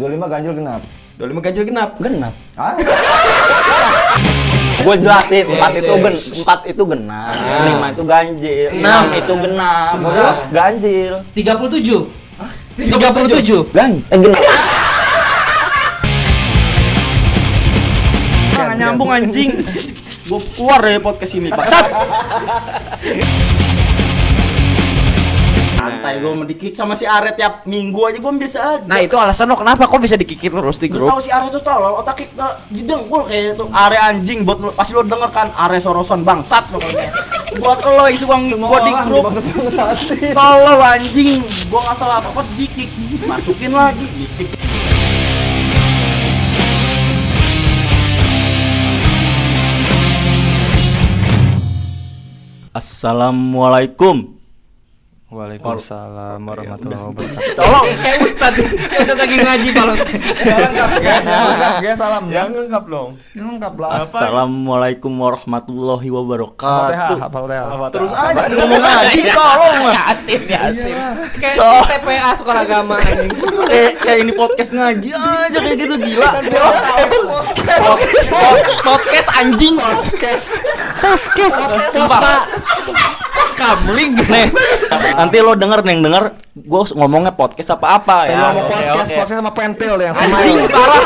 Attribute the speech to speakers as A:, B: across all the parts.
A: 25 ganjil genap.
B: 25 ganjil genap.
C: Genap.
A: Ah,
C: Gue jelasin, empat itu gen, empat itu genap, lima itu ganjil, enam itu genap, ganjil,
B: 37. 37.
C: gan, eh genap.
B: Jangan nyambung anjing. Gue keluar dari podcast ini, Pak. Santai gue mau dikik sama si Aret tiap minggu aja gue bisa aja.
D: Nah itu alasan lo kenapa kok bisa dikikir terus di
B: Lu
D: grup?
B: tahu si Are tuh tolol, otaknya nggak didengkul kayaknya tuh. Are anjing buat pasti lo denger kan Are Soroson bangsat pokoknya. buat lo yang suka gua di grup. Tolol anjing. Gua nggak salah apa-apa dikik. Masukin lagi dikik.
C: Assalamualaikum.
D: Waalaikumsalam warahmatullahi wabarakatuh.
B: Tolong kayak Ustad. Ustad lagi ngaji tolong.
A: Gak salam.
E: Yang lengkap dong.
A: Lengkap lah.
C: Assalamualaikum warahmatullahi wabarakatuh.
A: Fatihah.
C: Terus aja ngomong ngaji, tolong lah.
D: Yasin, Yasin.
B: Kayak
C: Tolong.
B: TPA sekolah agama anjing.
C: Kayak kayak ini podcast ngaji aja kayak gitu gila. Podcast podcast anjing. Podcast. Podcast. Sumpah.
D: Kamling.
C: Nih, nanti lo denger nih, denger gue ngomongnya podcast apa apa ya. Oke,
A: podcast,
C: oke.
A: podcast sama pentil yang
C: Anjing
A: smile.
C: parah.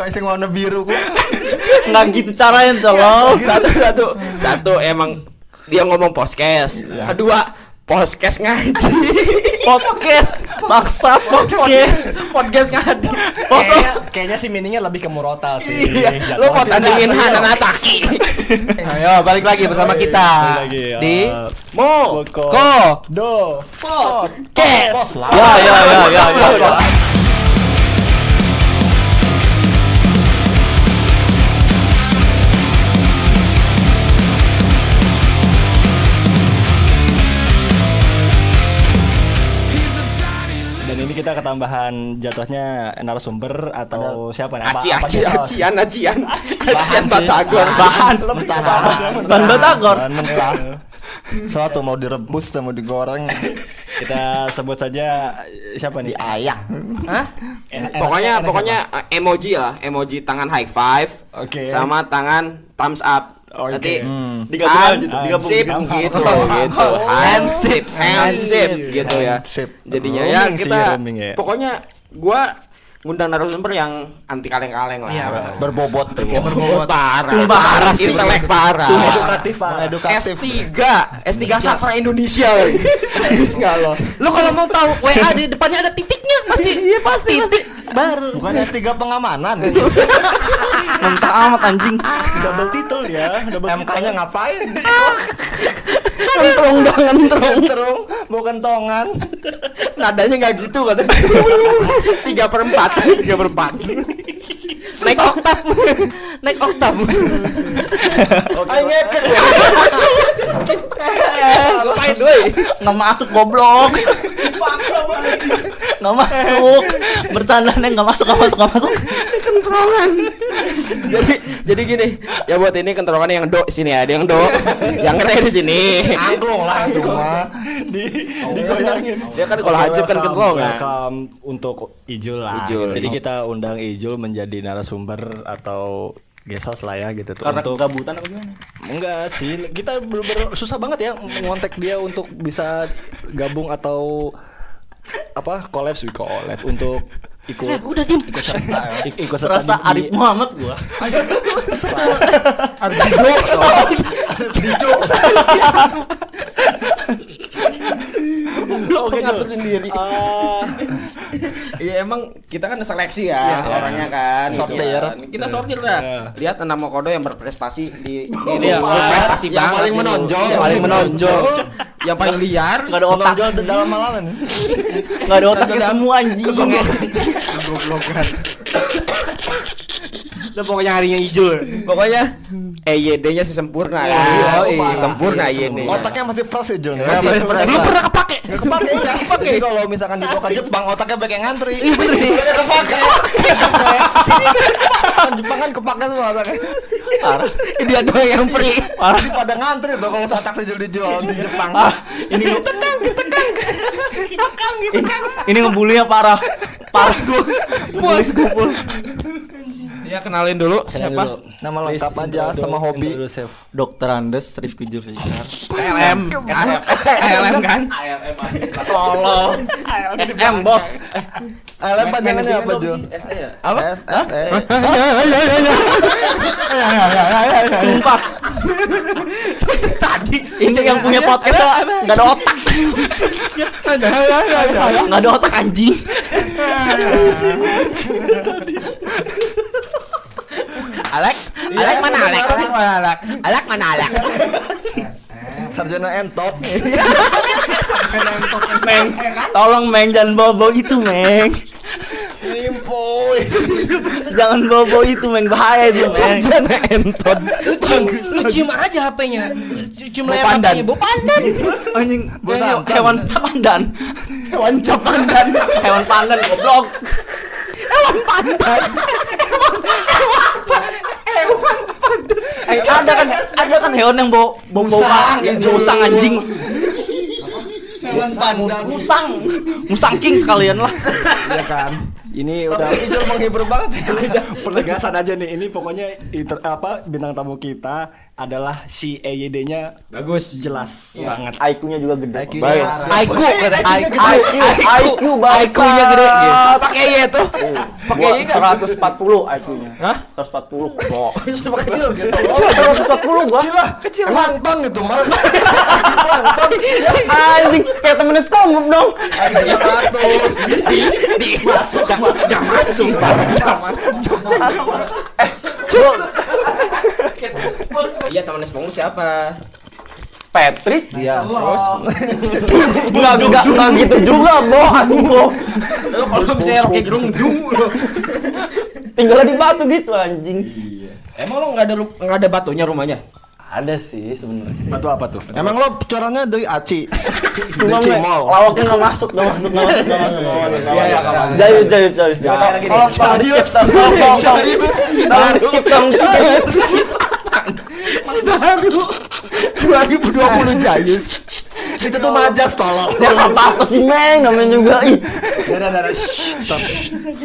A: Kayak warna biru ku.
C: Nggak gitu caranya tolong.
D: Satu, satu, satu emang dia ngomong podcast. Kedua, podcast ngaji.
C: Podcast. Maksa podcast.
D: podcast ngaji.
F: Kayaknya, kayaknya sih meaningnya lebih ke murotal sih.
D: Iya, lo mau tandingin Hanan Ataki. Ayo balik lagi bersama kita
F: lagi,
D: di Mo
F: Ko- Do.
D: Podcast.
C: Ya ya ya ya.
F: Kita ketambahan jatuhnya narasumber atau siapa nih? Apa-
D: Aci,
F: apa
D: aci, acian, acian, acian Batagor.
C: Bahan. Bahan batagor.
A: Suatu mau direbus atau mau digoreng.
F: Kita sebut saja siapa nih?
A: Ayah.
D: Hah? Pokoknya, pokoknya uh, emoji lah, emoji tangan high five,
F: Oke.
D: sama tangan thumbs up.
F: Oke.
D: Nanti
A: Hmm.
C: Digabung
D: hand,
C: digabung,
D: sip,
C: digabung.
D: gitu, gitu, handsip, handsip, gitu ya.
A: Sip.
D: Jadinya ya
F: sih,
D: kita,
F: ya.
D: pokoknya gua ngundang narasumber yang anti kaleng-kaleng lah.
B: Iya,
A: Berbobot.
D: Berbobot parah,
C: Sumpah.
D: parah, intelek parah.
A: Edukatif, edukatif.
D: S3, S3 sastra Indonesia. Serius nggak lo? Lo kalau mau tahu WA di depannya ada titiknya pasti. Iya pasti. Titik baru.
A: Bukan S3 pengamanan.
C: Mentah amat anjing.
F: Double title ya, double
A: MK-nya ngapain?
D: Kentrong dong, kentrong.
A: Terung, bukan tongan.
D: Nadanya nggak gitu kata. Tiga per empat, tiga per empat. Naik oktav, naik oktav.
A: Ayo ngeket.
D: Ngapain doi?
C: Nggak masuk goblok. Nggak masuk. Bercandanya nggak masuk, nggak masuk, nggak masuk.
D: jadi jadi gini ya buat ini kentrokannya yang do sini ada yang do yang re di sini
A: Angklung lah itu mah.
F: di digoyangin.
D: ya kan kalau hajib kan
F: Welcome,
D: kentrong ya
F: welcome untuk Ijul lah.
D: Ijul.
F: Jadi kita undang Ijul menjadi narasumber atau guest host lah ya gitu tuh.
C: Karena
F: untuk
C: kegabutan apa gimana?
F: Enggak sih, kita bener-bener susah banget ya ngontek dia untuk bisa gabung atau apa collabs we collabs untuk ikut
D: udah diem
F: ikut serta ik- ikut serta
C: Serasa
F: di-
C: Arif
F: di-
C: Muhammad gua.
D: lo ngatur sendiri
F: Ah,
D: Iya emang kita kan seleksi ya orangnya kan. gitu
A: Sortir.
D: kan. Kita sortir dah.
F: Iya.
D: Lihat enam kodo yang berprestasi di ini
A: Iya,
D: yang berprestasi
A: yang
D: banget.
A: paling
D: gitu.
A: menonjol.
D: Yang paling menonjol. yang paling liar.
C: Nggak ada otak.
A: Menonjol di dalam malam.
C: Nggak ada otaknya semua anjing.
B: Itu pokoknya harinya hijau.
D: Pokoknya EYD-nya si sempurna.
A: Iya,
D: kan?
A: iya,
D: si sempurna EYD.
A: Otaknya masih fresh ya Jul.
D: Masih fresh.
A: Belum pernah kepake. Nggak kepake ya. Jadi kalau misalkan dibawa ke Jepang otaknya banyak yang ngantri. Iya bener sih. Nggak kepake. Kan Jepang kan kepake semua otaknya.
D: Dia doang yang free.
A: Parah pada ngantri tuh kalau otak sejul dijual di Jepang.
B: Ini Ini ngebulinya parah. Parah gue. Puas gue pul.
D: Ya kenalin dulu siapa?
A: Nama lengkap aja sama hobi.
B: Dokter Andes Rifki Julfikar.
D: LM. LM kan?
B: Tolong. SM bos.
A: LM panjangannya apa Jul?
B: SE ya?
A: Apa? SE.
B: Sumpah. Tadi ini yang punya podcast nggak ada otak. Nggak ada otak anjing.
D: Alek? Alek mana Alek? Alek mana Alek? Alek mana Alek?
A: Sarjana entot.
B: Meng, tolong Meng jangan bawa-bawa itu Meng.
A: Info.
B: Jangan bawa-bawa itu Meng bahaya itu Meng.
D: Sarjana entot.
C: Lu cium, lu cium aja HP-nya. Cium layar
D: pandan.
C: HP-nya, bau pandan.
B: Anjing, kayak
A: santan.
B: hewan pandan.
D: Hewan capandan.
B: Hewan pandan goblok. Eh, ada kan ada kan hewan yang bau bau bau
A: Musang,
B: ya, musang anjing.
A: Hewan pandan.
B: musang. Musang king sekalian lah.
F: Ya kan? Ini udah
A: menghibur banget ya.
F: penegasan aja nih. Ini pokoknya inter- apa bintang tamu kita adalah si EYD-nya bagus jelas banget
B: IQ-nya juga gede
A: IQ
B: Baik.
D: Aiku kata Aiku.
B: IQ IQ
D: Aiku-nya gede. Pakai Y tuh. Pakai Y kan?
B: 140 IQ-nya Hah? 140 kok
A: Kecil gitu.
B: 140 gua
A: Kecil lah. Kecil. Plankton itu. Plankton.
B: anjing kayak temennya SpongeBob dong
A: yang ratus.
D: Masuk. Udah masuk. Iya teman SpongeBob siapa?
B: Patrick
A: Iya.
B: terus enggak enggak enggak gitu juga bo aduh
D: kalau misalnya Rocky Gerung dung.
B: tinggal di batu gitu anjing
D: Emang lo nggak ada nggak ada batunya rumahnya?
B: ada sih sebenarnya
F: batu apa tuh
A: Emang lo corannya dari Aci?
B: cuma
A: Cimol.
B: lawaknya nggak masuk nggak masuk nggak masuk nggak masuk nggak masuk
F: Iya, iya, nggak
B: jayus jayus jayus tolong tolong skip tolong tolong tolong skip tolong skip
D: Si baru. 2020 Jayus.
A: Itu tuh majas tolong.
B: ya nggak apa-apa sih meng namanya juga. Ih
F: dadah, shh, stop.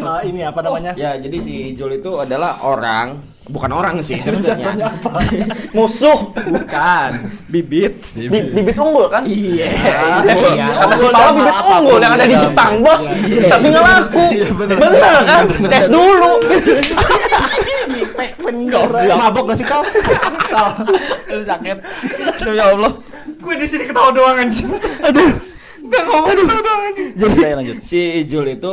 F: Ah, ini apa namanya?
D: Ya, jadi si Jul itu adalah orang, bukan orang sih sebenarnya.
B: musuh.
D: Bukan, bibit.
B: Bi- bibit unggul kan?
D: Iya.
B: kata si Paula bibit unggul yang ada di Jepang bos. Tapi nggak laku. Bener kan? Tes dulu
A: Mabok gak sih kau? Kau.
D: sakit. Ya Allah. Gue di sini ketawa doang anjing. Aduh. Enggak ngomong aduh. Jadi
F: Oke, lanjut.
D: si Jul itu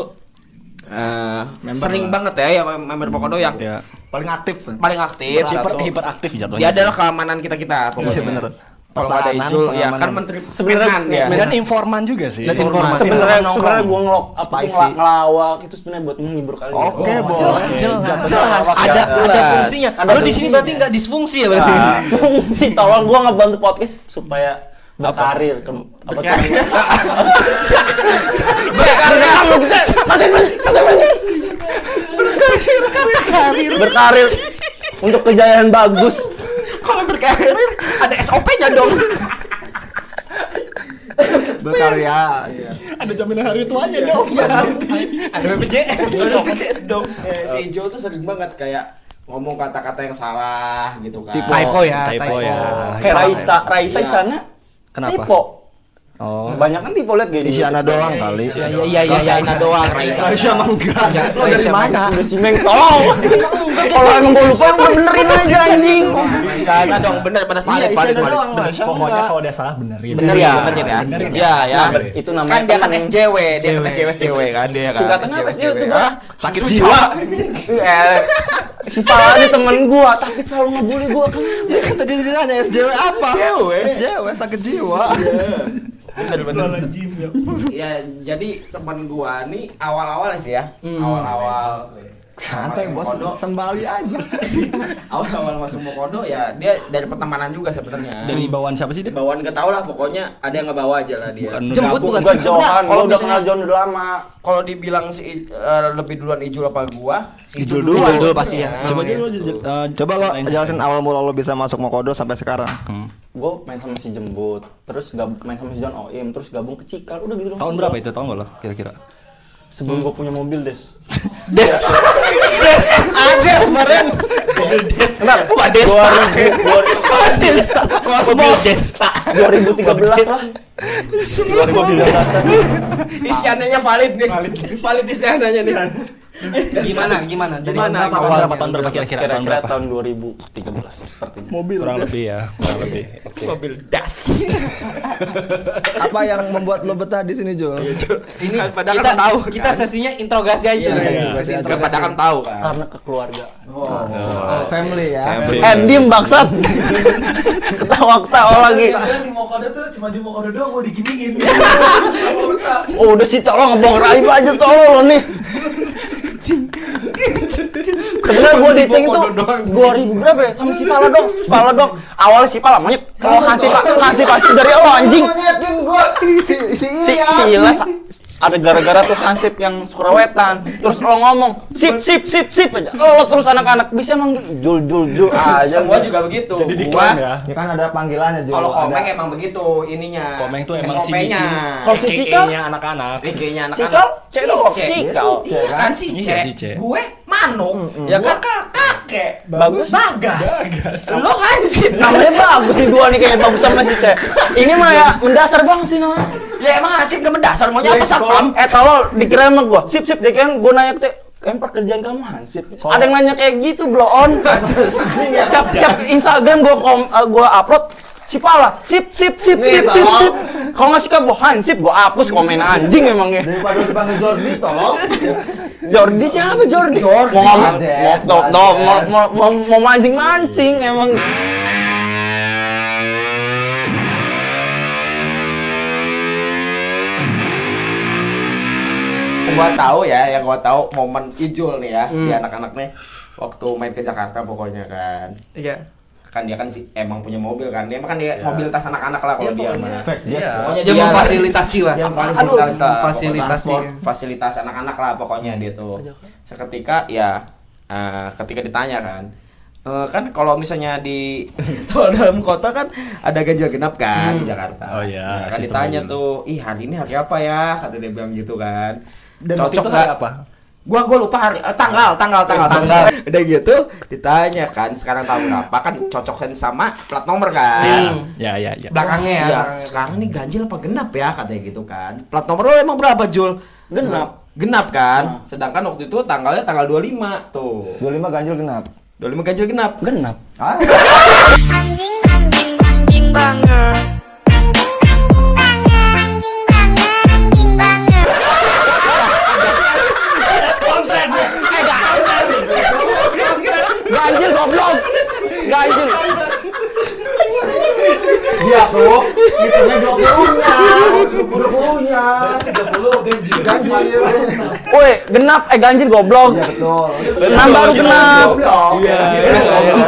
D: eh sering banget ya yang member Pokodo yang
F: ya
A: Paling aktif.
D: paling aktif
F: hiper hiperaktif jatuhnya
D: Dia adalah keamanan kita kita pokoknya.
A: Iya bener.
D: Kalau nggak ada Ijul ya kan menteri
B: Sebenarnya-
D: ya.
F: dan informan juga sih.
D: Dan informan.
B: sebenarnya
A: nongkrong.
B: sebenarnya gue ngelok apa
A: Spicy.
B: ngelawak itu sebenarnya buat menghibur kalian.
A: Oke, boleh.
C: Jelas. Ada ada fungsinya. Lu di sini berarti nggak disfungsi ya berarti.
B: fungsi. Tolong gua ngebantu podcast supaya berkarir ke apa tuh? berkarir. Berkarir. Untuk kejayaan bagus
D: Kalau berkarir ada SOP-nya dong.
A: Berkarya.
F: ada jaminan hari tuanya dong
D: Ada BPJS. Ada BPJS dong. Eh, si Jul tuh sering banget kayak ngomong kata-kata yang salah gitu kan.
C: Typo ya,
F: typo ya
B: kayak Raisa Raisa
D: Iya.
B: di sana
F: kenapa
B: tipe
F: oh
B: banyak kan tipe lihat gini
A: Isyana doang kali.
C: Iya iya iya iya.
D: Raisa doang, Raisa.
A: Aisyah emang enggak. Lo dari mana?
B: udah si Meng tolong kalau emang gue lupa udah benerin aja anjing
D: Sana dong bener bener valid
A: Iya,
D: valid
A: Isyana
F: pokoknya
A: enggak.
F: kalau dia salah benerin
D: Bener ya, bener ya. Ya, ya.
B: Nah, itu namanya
D: Kan dia kan
B: temen.
D: SJW, dia kan SJW SJW kan dia kan.
B: Singkatannya apa sih itu?
D: Hah?
A: Sakit jiwa.
B: si Pala ini temen gua tapi selalu ngebully gua kan
A: Ya kan tadi dia nanya SJW apa?
D: SJW.
A: SJW sakit jiwa.
D: Bener bener. Ya, jadi teman gua nih awal-awal sih ya. Awal-awal
A: Santai bos,
D: Kodo.
A: sembali aja.
D: awal-awal masuk Mokodo ya dia dari pertemanan juga sebenarnya
F: Dari bawaan siapa sih dia?
D: bawaan gak tau lah pokoknya ada yang ngebawa aja lah dia
F: Bukan-
C: Jemput
D: Gabung.
C: bukan
D: Gua? Johan
B: Johan,
D: kalau
B: udah
D: misalnya
B: kenal John udah lama.
D: kalau dibilang si eh, lebih duluan Ijul apa gua si
F: Ijul
D: duluan.
F: dulu.
C: Ijul pasti ya.
F: Coba
D: gitu.
F: dulu uh,
A: Coba lo jelasin awal mula lo bisa masuk Mokodo sampai sekarang.
F: Hmm.
B: Gue main sama si Jembut, terus gab- main sama si John Oim, terus gabung ke Cikal, udah gitu.
F: Tahun berapa itu? Tahun nggak lo kira-kira?
B: Sebelum gue punya mobil, Des.
A: Ada kemarin.
B: Kenapa? Wah, Desta. 2013 lah. 2013.
D: Isiananya valid nih valid, isiananya nih
C: Gimana? Gimana? Dari
D: Gimana?
C: berapa?
F: Tahun berapa? Tahun berapa kira-kira? Tahun
B: Kira-kira
F: berapa?
B: tahun 2013 seperti ini.
A: Mobil.
F: Kurang lebih ya, kurang lebih.
D: mobil das
A: Apa yang membuat lo betah di sini Jul?
C: Ini
D: padahal
C: kita
D: kan tahu,
C: Kita sesinya interogasi aja.
A: Iya, iya.
D: Masih pada kan tahu kan
B: Karena ke keluarga.
A: Family ya.
B: Eh, diem bangsat. Ketawa-ketawa lagi.
G: di Mokodo tuh cuma di Mokodo doang mau diginiin.
B: Oh, udah sih tolong ngebong raib aja tolong lo nih. Sebenernya gue diceng itu 2000 berapa ya? Sama si Pala dong, si Pala dong. Awalnya si Pala monyet, kalau Hansip Hansip Hansip dari lo anjing.
A: Monyetin gua. Si si
B: Ilas ada gara-gara tuh Hansip yang Surawetan. Terus lo ngomong, sip sip sip sip aja. Lo terus anak-anak bisa emang jul jul jul aja.
D: semua juga begitu gua
F: ya.
A: Ya kan ada panggilannya Jul.
D: kalau komeng
A: Ada-
D: emang begitu ininya
F: Komeng tuh emang si
D: SOP-nya
B: Kalau si Cikal,
F: nya anak-anak.
B: Cikal,
D: anak-anak
B: Cek. Cikal.
D: Iya kan si
F: Iya,
D: cek
F: si Cek.
D: gue manuk ya kan kakek
B: Bagus.
D: bagas lo kan sih
B: Namanya bagus nih dua nih kayak bagus sama si Cek. Ini mah ya mendasar banget sih namanya.
D: ya emang acing gak mendasar maunya apa satpam
B: Eh tolol dikira sama gua. Sip sip kan gua nanya ke. Kan pekerjaan kamu hansip. Ada yang nanya kayak gitu, blow on. siap siap Instagram gua kom, eh, gua upload si pala sip sip sip
A: Nih,
B: sip sip
A: tolong.
B: sip kalau nggak suka gua hansip gua hapus komen anjing emangnya
A: Daripada dipanggil Jordi tolong.
B: Jordi siapa Jordi
A: Jordi.
B: mau mau mau mau mau mancing mancing emang
D: gua tahu ya yang gua tahu momen Ijul nih ya di anak-anak nih waktu main ke Jakarta pokoknya kan.
C: Iya.
D: kan dia kan sih emang punya mobil kan dia kan dia mobilitas anak-anak lah kalau dia mah.
A: Yes.
D: pokoknya
C: Dia memfasilitasi lah.
D: dia
C: Aduh,
D: fasilitas
C: memfasilitasi.
D: anak-anak lah pokoknya dia tuh. Seketika ya eh, ketika ditanya kan eh, kan kalau misalnya di tol dalam kota kan ada ganjil genap kan di Jakarta.
F: Oh iya,
D: Nah, kan ditanya tuh ih hari ini hari apa ya? Kata dia bilang gitu kan
F: Dan waktu
D: cocok
F: itu
D: nggak
F: hari apa?
D: gua gua lupa hari eh, tanggal tanggal tanggal tanggal udah gitu ditanya kan sekarang tahun berapa kan cocokkan sama plat nomor kan
F: Ya, ya, ya.
C: Belakangnya ya.
D: Iya, sekarang ini ganjil apa genap ya katanya gitu kan. Plat nomor lo emang berapa, Jul?
B: Genap.
D: Genap kan? Sedangkan waktu itu tanggalnya tanggal 25 tuh.
A: 25 ganjil genap.
D: 25 ganjil genap.
B: genap
A: Ah,
H: anjing anjing anjing banger
B: Enggak anjir.
A: Dia tuh mikirnya 20 nya. 20 nya. 30 ganjil ganjil.
B: Woi genap. Eh ganjil goblok.
A: Iya betul.
B: Enam baru genap. Iya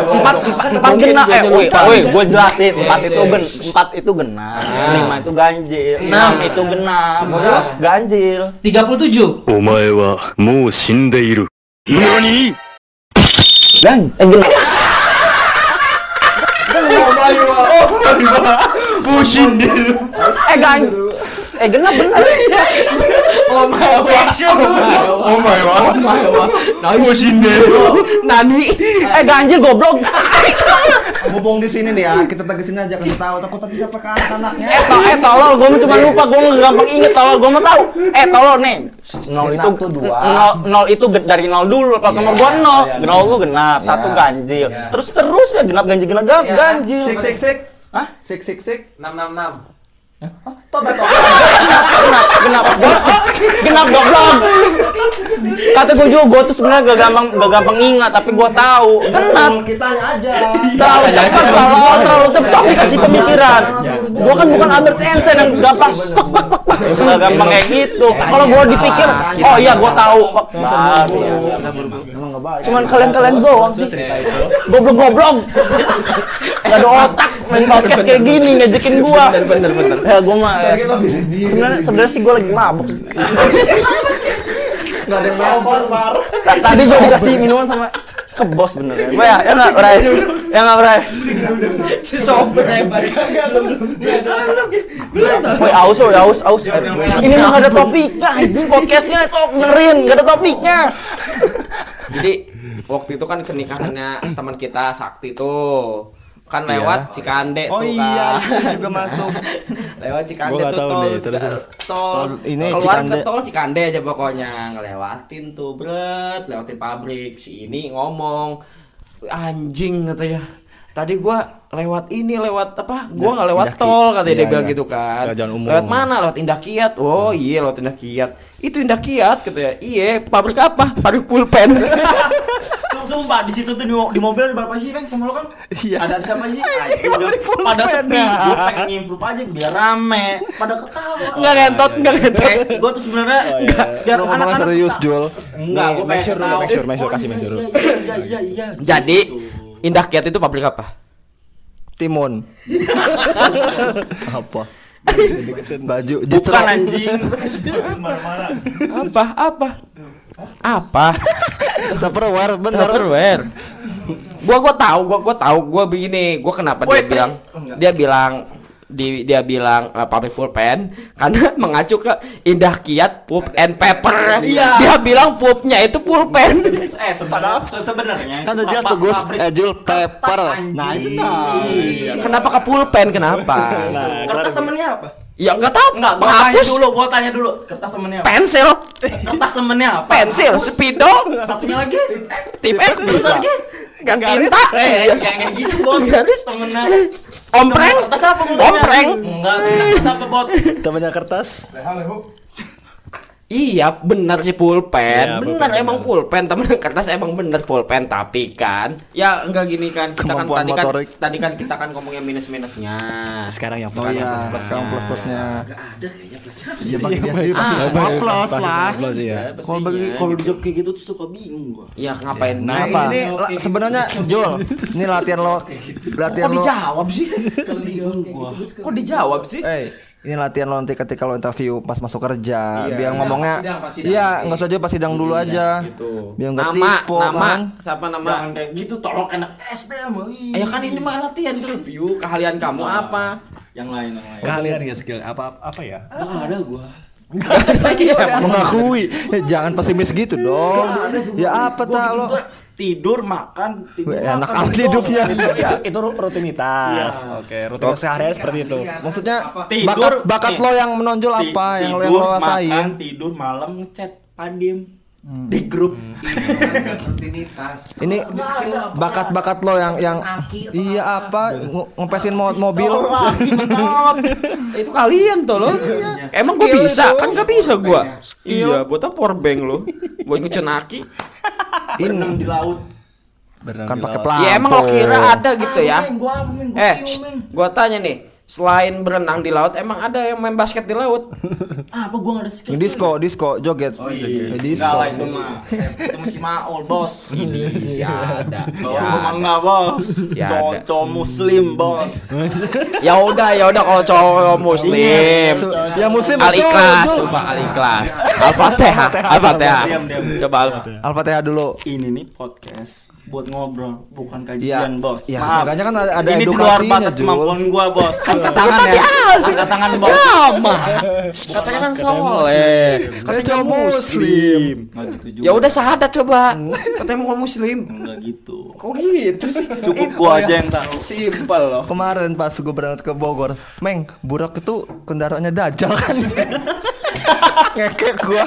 B: empat empat genap. eh woi woi gue jelasin. Empat itu gen empat itu genap. Lima itu ganjil. Enam itu genap. Ganjil.
C: 37
I: omae wa mou shindeiru nani dan eh genap. Ayva. Ayva.
B: Bu şindir. Egan. Eh gan eh genap bener
D: Oh my god. Oh my god. Oh my god. Nani.
B: eh ganjil goblok
A: Ngomong di sini nih ya, kita tegesin aja kasih tahu takut tadi siapa ke anak-anaknya.
B: eh to eh tolol gue cuma lupa gue nggak gampang inget tolol gue mau tahu eh tolol nih nol itu
A: Satu, dua.
B: nol, nol itu dari nol dulu kalau nomor gua nol nol lu genap
A: Iya.
B: satu ganjil terus terus ya genap ganjil genap genap ganjil
A: Sik sik sik.
B: Hah?
A: Sik sik sik.
D: 666.
B: Genap genap genap goblok kata gue juga gue tuh sebenarnya gak gampang gak gampang ingat tapi gue tahu genap
A: Kitanya aja.
B: terlalu cepat terlalu terlalu cepat dikasih pemikiran gue kan bukan Albert Einstein yang gampang gak gampang kayak gitu kalau gue dipikir oh iya gue tahu.
C: Cuman kalian-kalian doang sih.
F: cerita itu.
C: Goblok-goblok. Gak ada otak main podcast kayak gini ngejekin gua. Bener bener bener. Ya gua mah ya. sebenarnya sebenarnya sih gua lagi mabuk.
A: Nggak ada sabar.
C: Ta- Tadi gua dikasih minuman sama ke bos bener ya. Gua ya, ya nggak Bray? Ya nggak Bray?
B: Si sober hebat.
C: Woi aus woy, aus aus. Ini mah ada topiknya anjing podcastnya sok dengerin gak ada topiknya.
D: Jadi waktu itu kan kenikahannya teman kita Sakti tuh kan lewat Cikande
A: Oh
D: tuh
A: iya,
D: kan.
A: itu juga masuk.
D: lewat Cikande tuh
F: tahu
D: tol,
F: nih, terus,
D: tol
A: Tol. Ini
D: keluar
A: Cikande.
D: ke tol Cikande aja pokoknya ngelewatin tuh bret lewatin pabrik. Si ini ngomong anjing katanya tadi gua lewat ini lewat apa? Gua nggak lewat
A: Indah
D: tol katanya dia
A: iya,
D: bilang
A: iya.
D: gitu kan.
F: Jalan umum.
D: lewat mana? Lewat Indah Kiat. Oh iya lewat Indah Kiat. Itu Indah Kiat katanya iya pabrik apa? Pabrik pulpen
B: Sumpah di situ tuh di, mo- di mobil ada berapa sih Bang sama lo kan?
A: Iya.
B: Ada siapa sih? Anjing, pada sepi. Gue pengen ngimprove aja biar rame. Pada ketawa.
D: nggak ngentot nggak ngentot
B: Gue tuh sebenarnya enggak biar anak-anak
A: serius. Jul.
B: Enggak, gue
F: Make
B: pengen
F: sure dulu,
B: ketawa.
F: make sure, make sure, kasih make sure.
B: Iya iya iya iya.
D: Jadi Indah Kiat itu pabrik apa?
A: Timun. Apa? Baju
B: Bukan anjing.
D: Apa? Apa? Apa?
A: Tupperware bener.
D: Tupperware. Gua gua tahu, gua gua tahu, gua begini, gua kenapa dia
B: Wait,
D: bilang
B: enggak.
D: dia bilang di dia bilang uh, pabrik pulpen karena mengacu ke Indah Kiat Pulp and Paper.
B: Iya.
D: Dia bilang pulpnya itu pulpen.
B: Eh sebenarnya sebenarnya
A: Kan udah jelas
B: pa-
A: tuh Gus,
B: pabrik
A: eh Jul paper. Nah, itu tahu.
D: Kenapa ke pulpen? Kenapa?
B: Kertas temennya apa?
D: Ya enggak tahu.
B: Enggak, gua tanya dulu, gua tanya dulu. Kertas temennya apa?
D: Pensil,
B: Kertas temennya apa?
D: pensil, spidol,
B: Satunya lagi.
D: tip F,
B: Terus lagi.
D: gang tinta,
B: Eh, kayak kayak gitu bot.
D: Garis.
B: Temennya.
D: ompreng,
B: Kertas apa?
D: ompreng.
B: Enggak, kertas apa bot?
F: Temennya kertas.
D: Iya benar sih pulpen,
F: Iya,
D: benar
F: pulpen,
D: emang
F: benar.
D: pulpen temen kertas emang bener pulpen tapi kan ya enggak gini kan kita kan
A: Kemampuan
D: tadi kan
A: motorik.
D: tadi kan kita kan ngomongin minus minusnya
F: Sekarang yang
A: Oh iya, sekarang plus plusnya.
D: Gak ada kayaknya plusnya
A: Ya bagi dia sendiri pasti
D: Ah,
A: plus lah.
F: Plus ya.
B: Kalau bagi kalau dijawab kayak gitu tuh suka bingung gua.
D: ya ngapain
A: Nah,
F: Kenapa?
A: ini la- sebenarnya Jul, ini latihan lo latihan
B: Kok
A: lo.
B: dijawab sih?
D: Kok dijawab sih
A: Eh, ini latihan lo nanti ketika lo interview pas masuk kerja.
D: Iya.
A: Biar ngomongnya
D: Pas sidang, pas sidang.
A: Iya, enggak usah jauh pas sidang dulu aja.
D: gitu
A: Biar nggak
D: nama
A: tipu,
D: nama
A: kan.
D: siapa nama
B: Jangan kayak gitu, tolong enak SD mah. Ih.
D: ya kan ini mah latihan interview keahlian kamu apa
B: Yang lain yang lain.
F: Kalian ya skill apa apa ya?
B: Enggak ada gua.
A: Mengakui. Eh, Jangan pesimis gitu dong. Ya apa tak lo?
B: Tidur, makan, tidur.
A: Enak
B: makan,
A: amat
B: tidur.
A: hidupnya.
F: Ya, itu ru- rutinitas.
B: Iya.
F: Oke, rutinitas sehari seperti itu.
A: Maksudnya
B: Tidur,
A: bakat bakat
B: nih.
A: lo yang menonjol apa yang lo yang
B: tidur,
A: lo
B: Makan, tidur, malam ngechat, padim. Di grup.
D: rutinitas
A: Ini bakat-bakat lo yang yang iya apa? nge- ngepesin mo- mobil.
D: itu kalian tuh lo. Emang gua
A: Skill
D: bisa?
A: itu.
D: kan gak bisa gua.
A: Skill.
D: iya buat apa powerbank lo? Buat ngecen aki?
B: Berenang di laut.
A: kan pakai pelampung.
D: ya emang lo kira ada gitu ya?
B: Ah,
D: eh gua tanya nih selain berenang di laut emang ada yang main basket di laut
B: Ah, apa gua enggak ada skill.
A: Disco, disco, joget.
B: Oh iya.
A: Eh,
B: Enggak
A: disco.
B: lah itu mah. Itu masih maul, Bos.
D: ini sih ada
B: Oh, mah enggak, Bos.
D: Ya
B: Cowok
D: ada.
B: cowok muslim, Bos.
D: ya udah ya udah kalau cowok muslim
A: Su- Ya muslim
D: al ikhlas coba al ikhlas al fatihah al fatihah coba al
A: Al-Fatihah dulu.
B: Ini nih podcast buat ngobrol, bukan
A: Iya.
B: kajian, Bos.
A: Iya,
B: Maaf.
A: seenggaknya kan ada, ada
B: ini di luar
A: edukasinya,
B: batas kemampuan gua, Bos. Angkat tangan ya. Angkat tangan, Bos.
D: sama katanya kan soleh katanya
A: cowok
D: muslim
B: gitu
D: ya udah sahadat coba katanya mau muslim
B: Enggak gitu.
D: kok gitu sih
B: Cukup gua aja yang tahu.
D: simpel loh
A: Kemarin pas gue berangkat ke Bogor, Meng, burak itu kendaraannya dajal kan. Ngekek gua.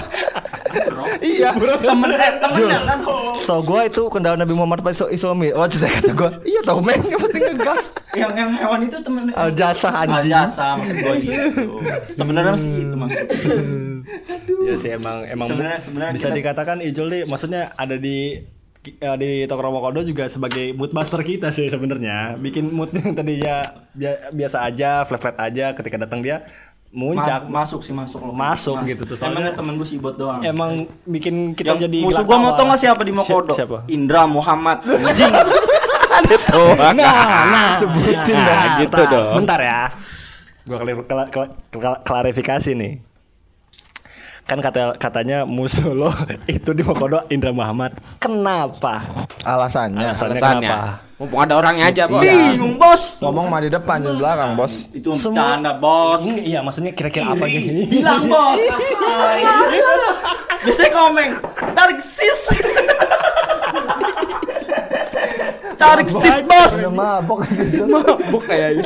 A: Iya.
B: Temen eh, temennya kan.
A: Tau gua itu kendaraan Nabi Muhammad pas iso- islami. Oh, cerita kata gua. Iya tau Meng, yang penting ngegas.
B: Yang yang hewan itu temennya.
A: Al jasa
B: Al
A: anjing.
B: jasa maksud gua gitu. Sebenarnya sih itu maksud.
F: Ya sih emang emang
B: Sebenarnya- sebenarnya
F: bisa
B: kita-
F: dikatakan Ijul nih maksudnya ada di eh, di Tokro Kodo juga sebagai mood master kita sih sebenarnya bikin mood yang tadinya bia- biasa aja flat flat aja ketika datang dia muncak
B: Ma- masuk sih masuk loh.
F: Masuk gitu tuh, soalnya-
B: temen gue sibot doang.
F: emang bikin kita
B: Yang
F: jadi
B: musuh gua mau tau gak siapa di Mokodo?
F: Si- siapa?
B: Indra Muhammad. Anjing.
F: Nah, nah,
A: Sebutin
F: nah,
A: dah.
F: gitu dong. Bentar ya. Gua klar- klar- klar- klar- klarifikasi nih. Kan kata katanya musuh lo itu di Mokodo Indra Muhammad. Kenapa?
A: Alasannya.
F: Alasannya
D: Alasannya.
F: kenapa?
D: Mumpung ada orangnya aja, Bos.
B: Bingung bos.
A: Ngomong mah di depan di belakang, Bos.
B: Itu bercanda bos.
F: Iya, maksudnya kira-kira apa gitu?
B: Hilang bos. Biasanya komen. Tarik sis. Tarik sis bos.
A: Mabok
B: Mabuk kayaknya.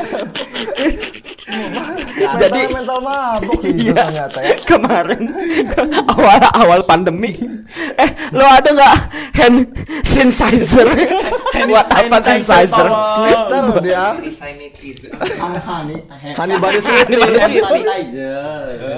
A: Jadi mental mabok gitu ternyata ya.
D: Kemarin awal awal pandemi. Eh, lo ada nggak hand sanitizer? Buat apa sanitizer?
A: Snifter dia. Honey body sweetie.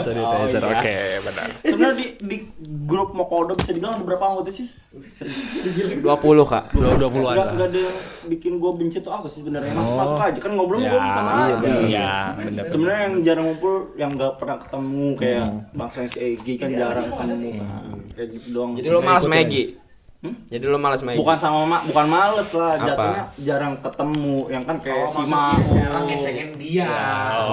F: Sanitizer, oke, benar.
B: Sebenarnya di di grup Mokodo bisa dibilang ada berapa anggota sih?
D: 20, Kak.
F: Dua dua puluhan
B: Gak, ada yang bikin gue benci tuh apa sih sebenarnya? Masuk masuk aja. Kan ngobrol
F: Ya,
B: gue sama
F: iya,
B: aja.
F: iya, bener.
B: sebenarnya yang jarang ngumpul yang gak pernah ketemu kayak bangsa si Egi kan jarang ketemu. kan kayak gitu doang.
D: Jadi lo malas Maggie. Jadi lo malas Maggie.
B: bukan sama ma bukan males lah
D: Apa?
B: jatuhnya jarang ketemu yang kan kayak si
E: maksudnya
B: Mau
E: jarang ngecengin dia.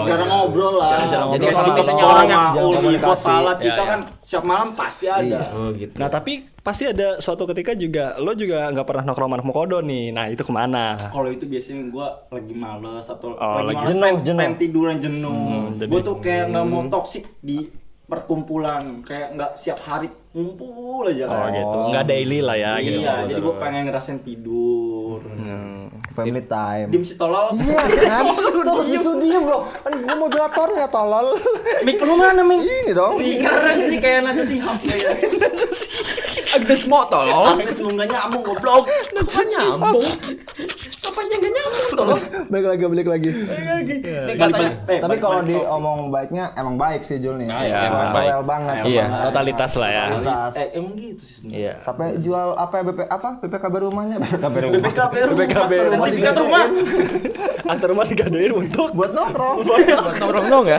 B: jarang ngobrol lah
F: Jarang
D: Jadi
B: Kayak
D: kalau
B: si
D: misalnya orang yang
A: jarang
B: Ibo,
A: komunikasi.
B: Pala, Cika
F: Ya, ya.
B: kan setiap malam pasti ada
D: Oh gitu.
F: Nah tapi pasti ada suatu ketika juga lo juga nggak pernah nongkrong sama Mokodo nih. Nah itu ke mana?
B: kalau itu biasanya gue lagi males atau
F: Oh,
B: lagi,
F: lagi
B: males
A: jenuh,
B: pengen,
A: jenuh.
B: pengen tiduran jenuh
F: jadi-
B: gue tuh kayak nggak mau toksik di perkumpulan kayak nggak siap hari ngumpul aja
F: Oh
B: kan.
F: gitu, nggak daily lah ya gitu.
B: iya jadi gue pengen ngerasain tidur
A: Family time.
B: dim si tolol
A: Iya kan? Terus itu diem loh. Kan gue moderatornya tolol.
B: mik lu mana mik
A: Ini dong.
B: Ih, keren sih kayak Najwa Shihab kayak
D: Agnes mo tolong.
B: Agnes mau nggak nyambung goblok Kapan nyambung Kapannya nggak nyambung tolong
A: Balik lagi, balik lagi.
B: Ini katanya eh,
A: Tapi
B: balik-
A: kalau
B: balik
A: di
B: topik.
A: omong baiknya emang baik sih Jul nih.
F: Ah, iya,
A: Emang
F: emang baik.
A: Toel banget.
F: Iya,
A: emang.
F: totalitas lah ya.
A: Totalitas.
B: eh emang gitu sih sebenarnya
F: Iya.
A: Sampai jual apa ya BP apa BPKB rumahnya BPKB rumah
B: BPKB rumah
F: BPKB rumah
B: sertifikat rumah
F: Antar rumah digadein untuk
A: buat nongkrong
D: Nongkrong dong ya.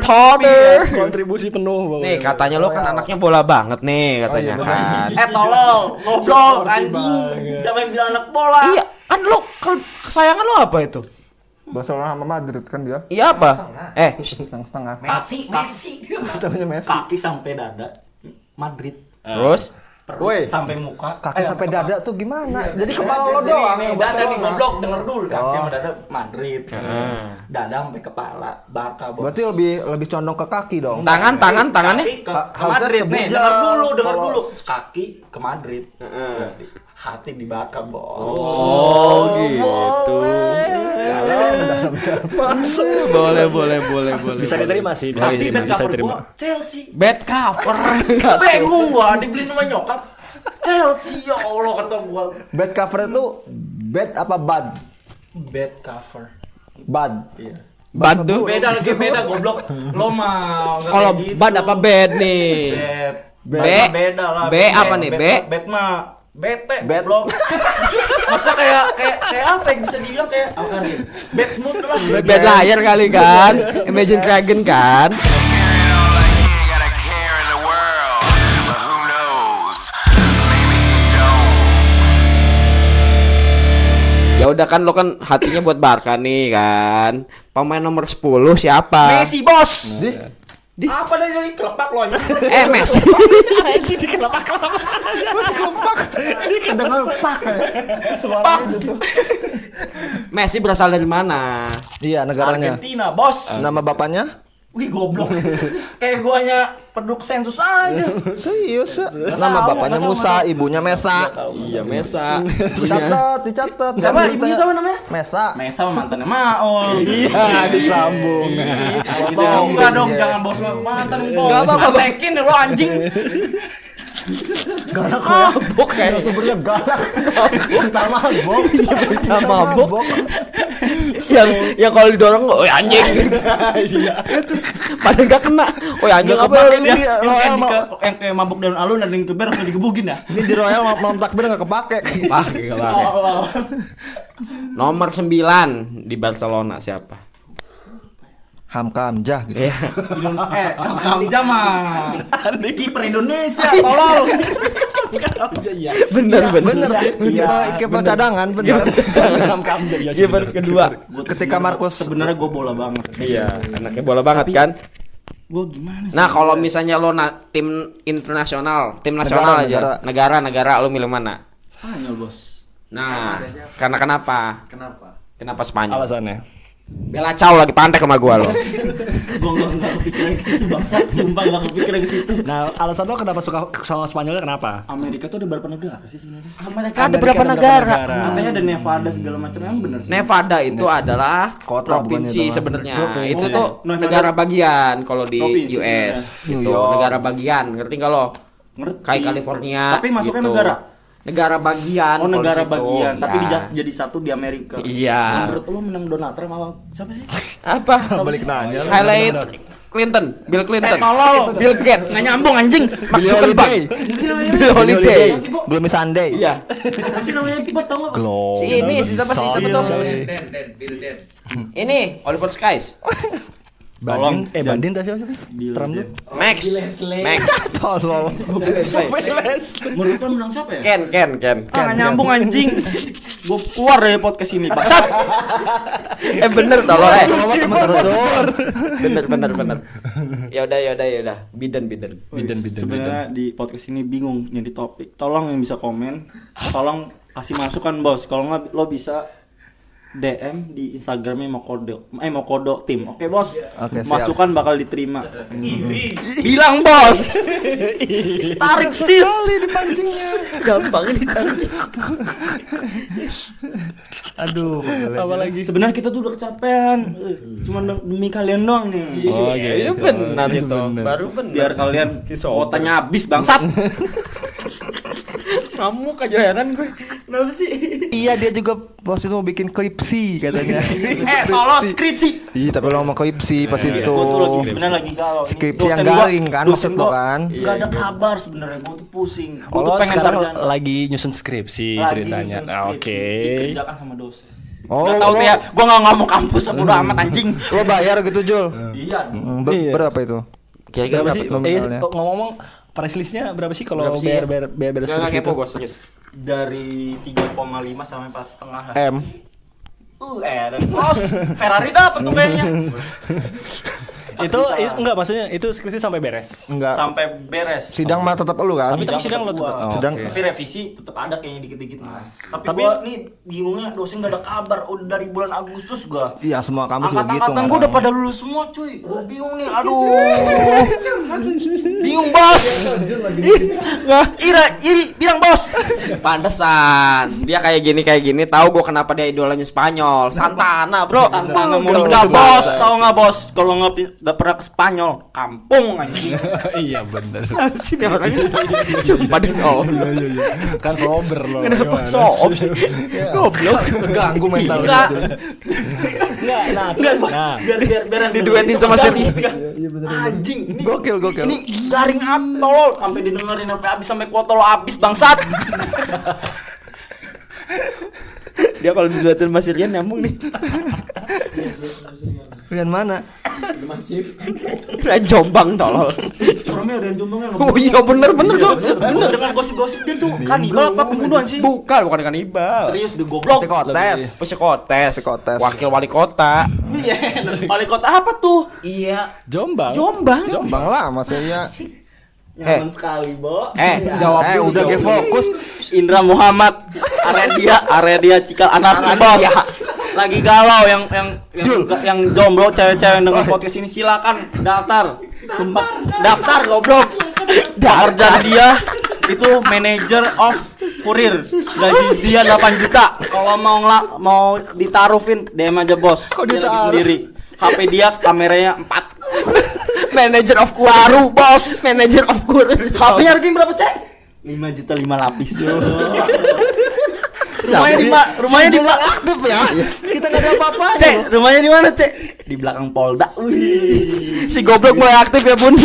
F: Powder kontribusi penuh.
D: Nih katanya lo kan anaknya bola banget nih katanya
A: Oh, iya,
D: kan.
B: Eh tolol, goblok, anjing. Siapa yang bilang anak bola?
D: Iya, kan lo ke- kesayangan lo apa itu?
A: Barcelona sama Madrid kan dia
D: Iya apa? Eh,
A: setengah setengah
B: Messi, Messi.
A: namanya Messi
B: Kaki sampai dada. Madrid.
D: terus
B: Perut
A: Woi.
B: sampai muka.
A: kaki
B: Eh,
A: sampai
B: kepala.
A: dada tuh gimana jadi kepala lo doang
B: Nih, dada nih goblok, denger dulu. Kaki
A: Oh.
B: sama dada Madrid. Dada sampai kepala, Barca bos.
A: berarti lebih lebih condong ke kaki dong
D: tangan tangan tangannya
B: ke, Madrid nih, denger dulu, denger
A: Kalau-
B: dulu. Kaki ke Madrid. Hati di Barca, bos.
D: Oh, gitu. boleh boleh boleh boleh.
F: Bisa diterima sih, bisa,
B: Tapi
F: bisa, bisa
B: cover
F: diterima.
B: gua Chelsea.
D: Bad cover.
B: Bingung gua dibeliin sama nyokap. Chelsea ya Allah kata gua.
A: bad cover itu bad apa bad
B: Bad cover.
A: bad
B: Iya.
D: Bad tuh.
B: Beda lagi beda goblok. Lo nggak
D: Kalau
B: gitu.
D: bad apa bad nih?
B: Bad.
D: B.
B: Beda lah.
D: B apa nih, B?
B: Bad mah bete
A: Bad.
B: goblok. Masa kayak kayak kayak apa yang bisa dibilang kayak apa nih? Bad mood lah.
D: Bad liar kali kan? Imagine Dragon kan? Ya udah kan lo kan hatinya buat Barca nih kan. Pemain nomor 10 siapa?
B: Messi bos. Di apa dari dari kelepak lo anjing?
D: Eh Messi.
A: kedengar pak suaranya gitu
D: Messi berasal dari mana?
A: iya negaranya
B: Argentina bos.
A: nama bapaknya
B: Wih goblok. kayak guanya penduduk sensus aja.
A: serius ya? nama bapaknya Musa ibunya Mesa
D: Iya Mesa.
A: dicatat dicatat
B: Siapa ibunya siapa namanya?
A: Mesa
B: Mesa sama mantannya Maol.
F: Iya, disambung.
B: Gitu enggak dong, jangan bos mantan bos.
D: Nggak apa-apa.
B: Antekin lo anjing.
A: galak mabok kayak sebenarnya galak kita mabok kita
D: mabok. Yang yang kalau didorong oh anjing. Padahal gak kena. Oh anjing
A: Nggak
D: apa
A: kepake
D: ini?
B: Yang
A: Royal
B: yang kayak mabuk daun alun ada yang keber langsung digebugin ya.
A: ini di Royal mau takbir nggak kepake
D: Pakai gak pakai. Nomor 9 di Barcelona siapa?
A: Hamka Hamzah gitu.
B: eh Hamzah mah kiper Indonesia tolol
C: Bener bener.
A: Bener sih. Iya, kiper cadangan bener.
F: Hamka Hamzah iya sih,
C: Kiper
F: bener.
C: kedua.
A: Ketika Markus
B: sebenarnya gue bola banget
D: Iya, anaknya bola banget kan.
B: gue gimana sih
D: Nah, kalau misalnya lo na- tim internasional, tim nasional
A: Negara,
D: aja, negara-negara lo milih mana?
B: Spanyol bos
D: Nah, karena kenapa?
B: kenapa
D: Kenapa Spanyol?
F: Alasannya.
D: Bela Cao lagi pantek sama gua lo.
B: gue nggak nggak kepikiran ke situ bangsat sumpah nggak kepikiran ke situ
F: Nah, alasan lo kenapa suka sama Spanyolnya kenapa?
B: Amerika tuh ada berapa negara sih sebenarnya
D: Amerika ada berapa negara?
B: katanya ada Nevada segala macam emang bener sih
D: Nevada itu adalah
A: Kota
D: provinsi
A: bukannya itu mah.
D: sebenarnya.
B: Provinsi.
D: Itu tuh
B: Nevada.
D: negara bagian kalau di
B: Provinsi
D: US. Itu negara bagian, ngerti nggak lo?
B: ngerti
D: Kayak California.
B: tapi masuknya
D: gitu.
B: negara
D: Negara bagian.
B: oh negara
D: situ.
B: bagian tapi
D: Iya.
B: dijak- jadi satu di Amerika
D: Iya.
B: menurut lo menang Donald Trump sama siapa sih
D: Apa?
A: balik nanya. lu.
D: Highlight Clinton, Bill Clinton.
B: Eh, tolol.
D: Bill Gates.
B: nggak nyambung anjing
A: Billy
D: Zuckerberg.
A: Holiday.
D: Bill Holiday.
A: Gloomy Sunday.
D: Iya.
B: Apa sih namanya Pipot tau nggak
A: Glow.
D: Si ini, si siapa sih? Siapa tuh?
A: Sunday.
D: Ini Oliver Skies.
F: Bandin, eh. Bandin tadi siapa sih? Trump tuh?
D: Max. Max.
A: Tolol.
B: menurut lo menang siapa ya
D: Ken, Ken, Ken.
B: Ah, nyambung anjing. Gue keluar dari podcast ini, Bangsat.
D: Eh bener tolong eh.
A: Bener
D: Bener bener bener. Ya udah ya udah ya udah. Biden Biden.
F: Biden, Biden,
B: Sebenarnya di podcast ini bingung nyari topik. Tolong yang bisa komen, tolong kasih masukan bos. Kalau nggak lo bisa DM di Instagramnya Mokodo, eh Mokodo tim. Oke bos,
A: Oke, siap.
B: masukan bakal diterima. Bilang bos, tarik sis.
D: Gampang ditarik.
A: Aduh.
B: Apalagi sebenarnya kita tuh udah kecapean, Eh, cuma demi kalian doang nih.
F: Oh,
D: Iya
F: gitu.
D: benar itu.
F: bener.
D: Baru benar.
B: Biar kalian kuotanya habis bangsat.
D: kamu kejaran gue.
B: Kenapa sih?
A: Iya dia juga waktu itu mau bikin klipsi katanya.
B: eh, tolong skripsi.
A: Iya tapi lo mau klipsi pas itu.
B: Gue tuh lagi sebenarnya lagi galau. Ini
A: Skripsi
B: dosen
A: yang garing kan, maksud lo kan?
B: Gak ada kabar sebenarnya, gue tuh pusing. Gue tuh pengen
F: sekarang
B: sarjana.
F: lagi nyusun skripsi
B: Lagi
F: ceritanya. Ah,
B: skripsi,
F: Oke.
B: Dikerjakan sama dosen.
A: Oh,
B: Gak tau ya, gue gak ngomong kampus bodo amat anjing.
A: Lo bayar gitu Jul?
B: Iya.
A: Hmm, ber-
F: Iya.
A: Berapa itu?
D: Kira-kira
F: Berapa sih? Eh,
A: nominalnya?
F: ngomong-ngomong price listnya berapa sih kalau biar biar
D: Jangan
F: skripsi
D: kepo
F: gitu?
D: gue serius.
B: Dari 3,5 sampai 4 setengah lah.
A: M.
B: Uh, eh, dan bos, Ferrari dapet tuh kayaknya.
F: Itu i- enggak maksudnya itu skripsi sampai beres.
A: Enggak.
B: Sampai beres.
A: Sidang mah tetap lu kan?
F: Tapi tapi sidang lo tetap.
B: gua.
A: Sidang
B: Tapi revisi tetap ada kayaknya dikit-dikit mas. Tapi,
F: Tapi-
B: gua nih bingungnya dosen gak ada kabar. Udah dari bulan Agustus gua.
A: Iya semua kamu juga gitu.
B: Gue
A: sekarang.
B: udah pada lulus semua cuy Gue bingung nih aduh Bingung bos Nggak Ira Iri bilang bos
D: Pantesan dia kayak gini kayak gini tahu gue kenapa dia idolanya Spanyol Santana bro
B: Santana mau
D: lucu
B: bos. Tau gak bos Kalau nggak nggak pernah ke Spanyol Kampung anjing
F: Iya bener.
D: sini orangnya sumpah deh oh
F: kan sober lo.
D: kenapa sob sih goblok
A: Keganggu mental
B: Enggak
A: gitu.
F: Enggak, nah,
B: Enggak
F: nah.
B: Biar biar biar yang
D: Diduetin sama Seti.
B: ganggu. Anjing ini
A: Gokil gokil.
B: Ini garing atol Sampai didengerin sampai habis Sampai kuota lo habis bangsat
D: dia kalau diduetin Mas Irian nyambung nih
A: Yang mana?
D: Keren Jombang tolol
B: Seremnya ada yang jombongnya
D: oh iya bener bener kok
B: Bener dengan gosip-gosip dia tuh kanibal apa pembunuhan sih?
D: bukan bukan kanibal
B: Serius gue goblok.
A: Psikotes.
D: psikotes
A: Psikotes.
D: wakil wali kota
B: Iya, wali kota apa tuh?
D: iya
F: Jombang.
D: Jombang
A: Bang lah maksudnya.
B: Nyaman sekali, Bo.
D: eh jawab
A: Eh
D: dulu
A: udah ge fokus.
B: Indra Muhammad, area dia, area dia Cikal Anarki, Bos. Lagi galau yang yang yang, yang jomblo cewek-cewek yang dengan podcast ini silakan daftar. Tempat- Daftar goblok. Pekerjaan dia itu manager of kurir. Gaji dia 8 juta. Kalau mau ngela, mau ditaruhin DM aja, Bos.
A: Kok
B: Dia lagi sendiri. HP dia kameranya 4.
D: Manager of kuaru bos manager of kuaru
B: HP-nya harganya berapa, Cek? 5 juta 5 lapis. rumahnya di mana? Rumahnya di mana?
A: Aktif ya. Kita nggak ada apa-apa.
B: Cek, rumahnya di mana, Cek? Di belakang Polda. Wih.
D: si goblok mulai aktif ya bun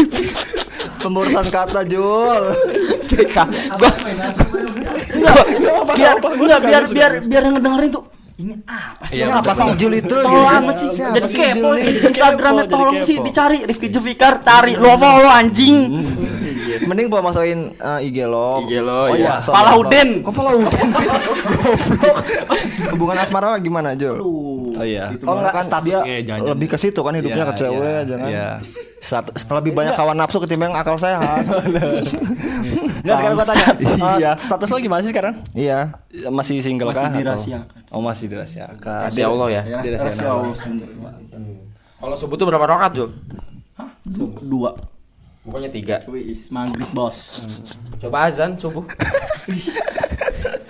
A: Pemburusan kata Jul.
B: Cek. Gua biar enggak biar biar biar yang ngedengerin tuh ini apa sih?
A: Ini apa sih Ijul itu?
B: Tolong
A: gitu?
B: amat sih. Jadi kepo? Instagramnya tolong sih dicari Rifki Jufikar cari lo follow anjing.
A: Mending gua masukin eh, IG lo.
D: IG lo,
A: Oh
D: iya.
A: iya.
B: Falaudin.
A: Kok Falaudin? Goblok. Hubungan asmara gimana, Jul?
F: Oh iya.
A: Oh enggak, kan dia
F: Iya, jangan-
A: lebih ke situ kan hidupnya
F: Iya,
A: ke cewek
F: iya, Sat-
A: Lebih banyak kawan nafsu ketimbang akal sehat.
F: Nggak sekarang gua tanya. eh,
A: Iya.
F: Status lo gimana sih sekarang?
A: Iya.
F: Masih single
B: Masih
F: kah? atau-
B: dirahasiakan.
F: Oh masih dirahasiakan.
D: Kasih Allah ya.
F: Dirahasiakan.
B: Rahasia Allah.
D: Kalau subuh tuh berapa rakaat, Jul?
B: Du- Dua.
D: Pokoknya tiga.
B: Wis maghrib bos.
D: Coba azan subuh.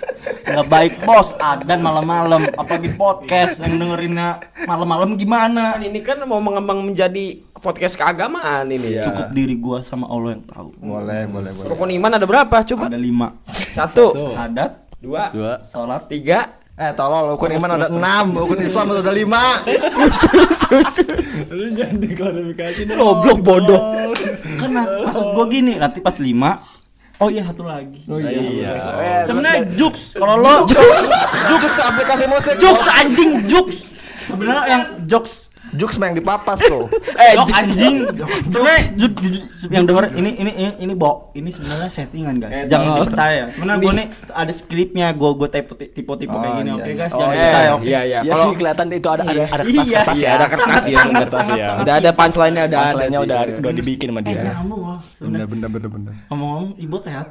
B: Nggak baik bos. Adan malam-malam. Apalagi podcast yang dengerinnya malam-malam gimana?
D: Kan ini kan mau mengembang menjadi podcast keagamaan ini ya.
B: Cukup diri gua sama Allah yang tahu.
A: Boleh, boleh, boleh.
D: Rukun iman ada berapa? Coba.
B: Ada lima.
D: Satu,
B: Adat,
D: dua,
F: Dua.
B: sholat,
D: tiga.
A: Eh tolol, ukun iman ada enam, ukun Islam ada lima.
F: Lu jangan diklarifikasi dong.
B: Goblok bodoh. Karena maksud gua gini, nanti pas lima Oh iya satu lagi.
A: Oh iya.
B: Sebenarnya jokes kalau lo
A: Jux aplikasi musik.
B: jokes anjing jokes. Sebenarnya yang jokes
A: Jux mah yang dipapas tuh.
B: eh anjing. Sebenarnya ju- ju- ju- yang denger ini ini ini ini bo ini sebenarnya settingan guys. Jangan percaya. Sebenarnya gua nih ada skripnya gua type tipe-tipe kayak
A: Oh,
B: gini
A: iya,
B: oke
A: iya.
B: guys
D: Oh,
B: jangan
D: iya,
B: percaya oke.
D: iya, iya.
F: Ya
D: Kalau
F: sih kelihatan itu ada ada ada
B: Iya,
D: iya,
F: ya.
D: ada kertas
B: Sangat,
D: ya,
B: sangat,
F: kertas
B: sangat,
F: ya.
B: sangat.
D: udah ada punchline-nya udah ada sih.
F: udah udah dibikin sama
B: Eh,
F: dia.
B: nyambung loh sebenarnya.
F: bener bener bener.
B: Ngomong-ngomong, ibu sehat.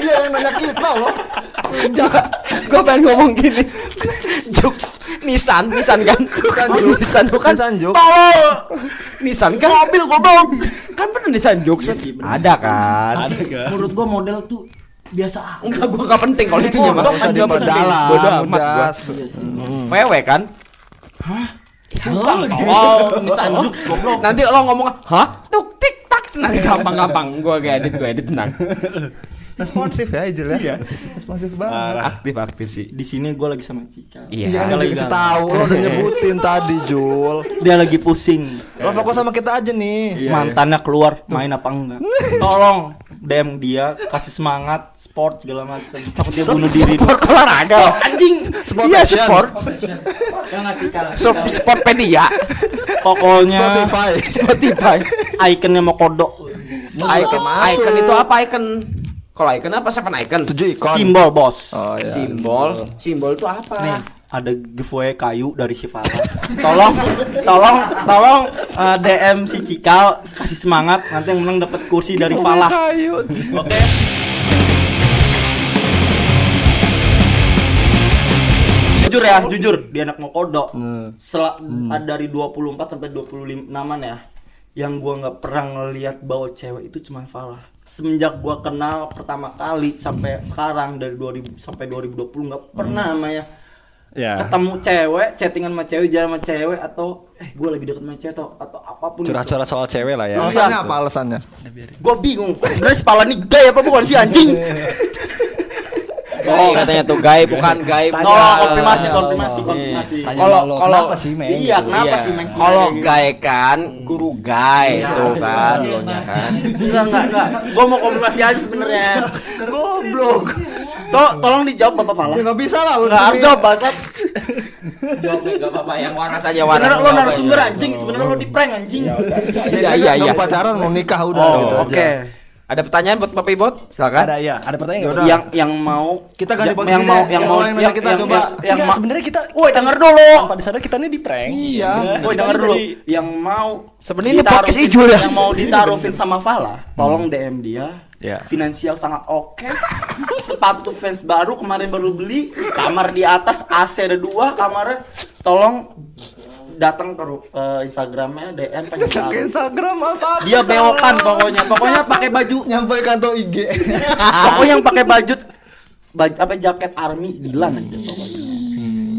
A: Dia yang nanya kita loh.
D: Gue pengen ngomong gini. Jux, Nissan, Nissan kan? Nissan bukan?
A: Nissan Jux.
D: Tolol. Nissan kan mobil goblok. Kan pernah Nissan Jux?
B: Iya.
D: Ada kan?
F: Ada kan?
B: Menurut gua model tuh biasa
D: Enggak, gua gak penting kalau itu mah.
A: Nggak usah diperdalam,
D: Bodoh amat
A: udah.
D: gua.
B: Iya.
D: VW kan?
B: Bukan, oh, Nissan Jux goblok.
D: Nanti lo ngomong, "Hah? Tuk tik tak." Nanti gampang-gampang gua gak edit, gua edit tenang.
A: Responsif ya Ijul ya. Responsif banget.
D: Aktif aktif sih.
B: Di sini gua lagi sama Cika.
D: Iya.
A: Iya kan
B: Dia
A: udah
B: lagi
A: tahu lo udah nyebutin tadi Jul.
B: Dia lagi pusing.
A: Lo fokus sama kita aja nih.
B: Mantannya keluar main apa enggak? Tolong DM dia kasih semangat sport segala macam. Takut dia bunuh diri.
D: Sport olahraga. Anjing.
A: Sport
D: Iya sport. Sport Sportpedia.
B: Pokoknya
A: Spotify.
D: Spotify.
B: ikonnya mau kodok.
D: Icon, icon itu apa icon? Kalau icon apa seven icon?
A: Tujuh ikon.
B: Simbol bos.
A: Oh iya.
D: Simbol. Simbol itu apa?
B: Nih, ada giveaway kayu dari Syifa. tolong, tolong, tolong eh, DM si Cikal kasih semangat nanti yang menang dapat kursi dari Falah.
A: Kayu.
B: Oke. Jujur ya, jujur dia anak mau kodok. Sel- ada dari 24 sampai 25 naman ya. Yang gua nggak pernah ngelihat bawa cewek itu cuma Falah. Semenjak gua kenal pertama kali sampai sekarang dari 2000 sampai 2020 nggak pernah namanya
F: Ya.
B: ketemu cewek, chattingan sama cewek, jalan sama cewek atau eh gua lagi deket sama cewek atau, atau apa pun itu.
F: Curhat-curhat soal cewek lah ya.
A: Alasannya apa alasannya?
B: Gue bingung. Sebenarnya si Pala ini gay apa bukan sih anjing?
D: Oh, katanya tuh gay bukan gay.
B: Tolong konfirmasi, konfirmasi, konfirmasi.
F: Tanya
D: Kalau kalau
F: kenapa sih, Meng?
B: Iya, kenapa
D: Iya.
B: sih Max?
D: Kalau gay kan guru gay tuh kan lo nya kan.
B: Enggak, enggak, enggak. Gue mau konfirmasi aja sebenarnya.
A: Goblok.
B: To, tolong dijawab Bapak Pala.
A: Ya nggak bisa lah.
B: Enggak harus jawab, Bangsat.
D: Jawab enggak apa-apa yang waras aja waras.
B: Sebenarnya lo narasumber anjing, sebenarnya lo di prank anjing.
D: Iya iya iya.
A: Nggak pacaran mau nikah udah
B: Oh,
A: gitu
B: oke.
D: Ada pertanyaan buat Bapak Ibot? Silakan.
F: Ada ya, ada pertanyaan?
A: Yaudah.
B: Yang yang mau
A: Kita ganti posisi
B: yang mau yang mau
A: yang kita coba.
B: yang,
F: sebenarnya kita
B: Woi, denger dulu.
F: pada sadar kita nih di prank.
A: Iya.
B: Woi, denger dulu. Yang mau
D: Sebenarnya ini podcast Ijul ya.
B: Yang mau ditaruhin sama Fala, tolong DM dia.
F: Ya.
B: Finansial sangat oke. Sepatu fans baru kemarin baru beli. Kamar di atas AC ada dua kamarnya. Tolong datang ke eh, Instagramnya DM pengen
A: Ke
B: taruh.
A: Instagram apa?
B: Dia bewokan pokoknya. Pokoknya pakai baju.
A: Nyampe kantor IG.
B: Pokoknya yang pakai baju baju apa jaket army Dilan aja pokoknya.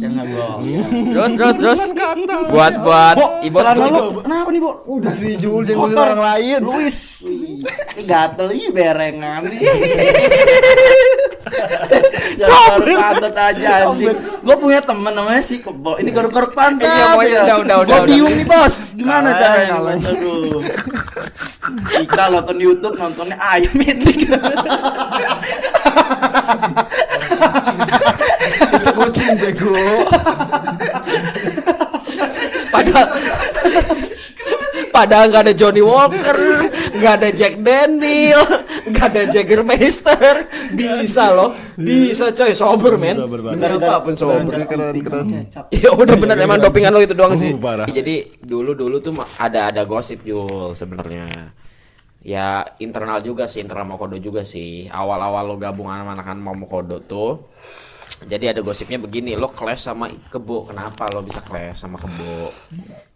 B: Ya nggak bohong.
D: Terus terus terus. Buat buat Ibot
B: celana lu kenapa nih, Bo?
A: Udah sih Jul
B: Kotor.
A: orang lain.
B: Luis. Ini gatel ih berengan. Sobril pantat aja anjing. Gue punya temen namanya si Kebo. Ini garuk-garuk pantat.
D: Iya,
B: ya.
D: udah, udah, udah,
B: Gue bingung nih, Bos. Gimana caranya? Aduh. Kita nonton YouTube nontonnya ayam mitik.
D: bego. Padahal Padahal nggak ada Johnny Walker, nggak ada Jack Daniel, nggak ada Jaggermeister, bisa loh, bisa coy sober men, bener apa pun sober.
A: Keren keren.
D: Ya udah bener emang dopingan lo itu doang sih.
F: Uh.
D: Jadi dulu dulu tuh ada ada gosip Jul sebenarnya. Ya internal juga sih, internal Mokodo juga sih. Awal-awal lo gabung sama anak-anak Mokodo tuh. Jadi ada gosipnya begini, lo clash sama Kebo. Kenapa lo bisa clash sama Kebo?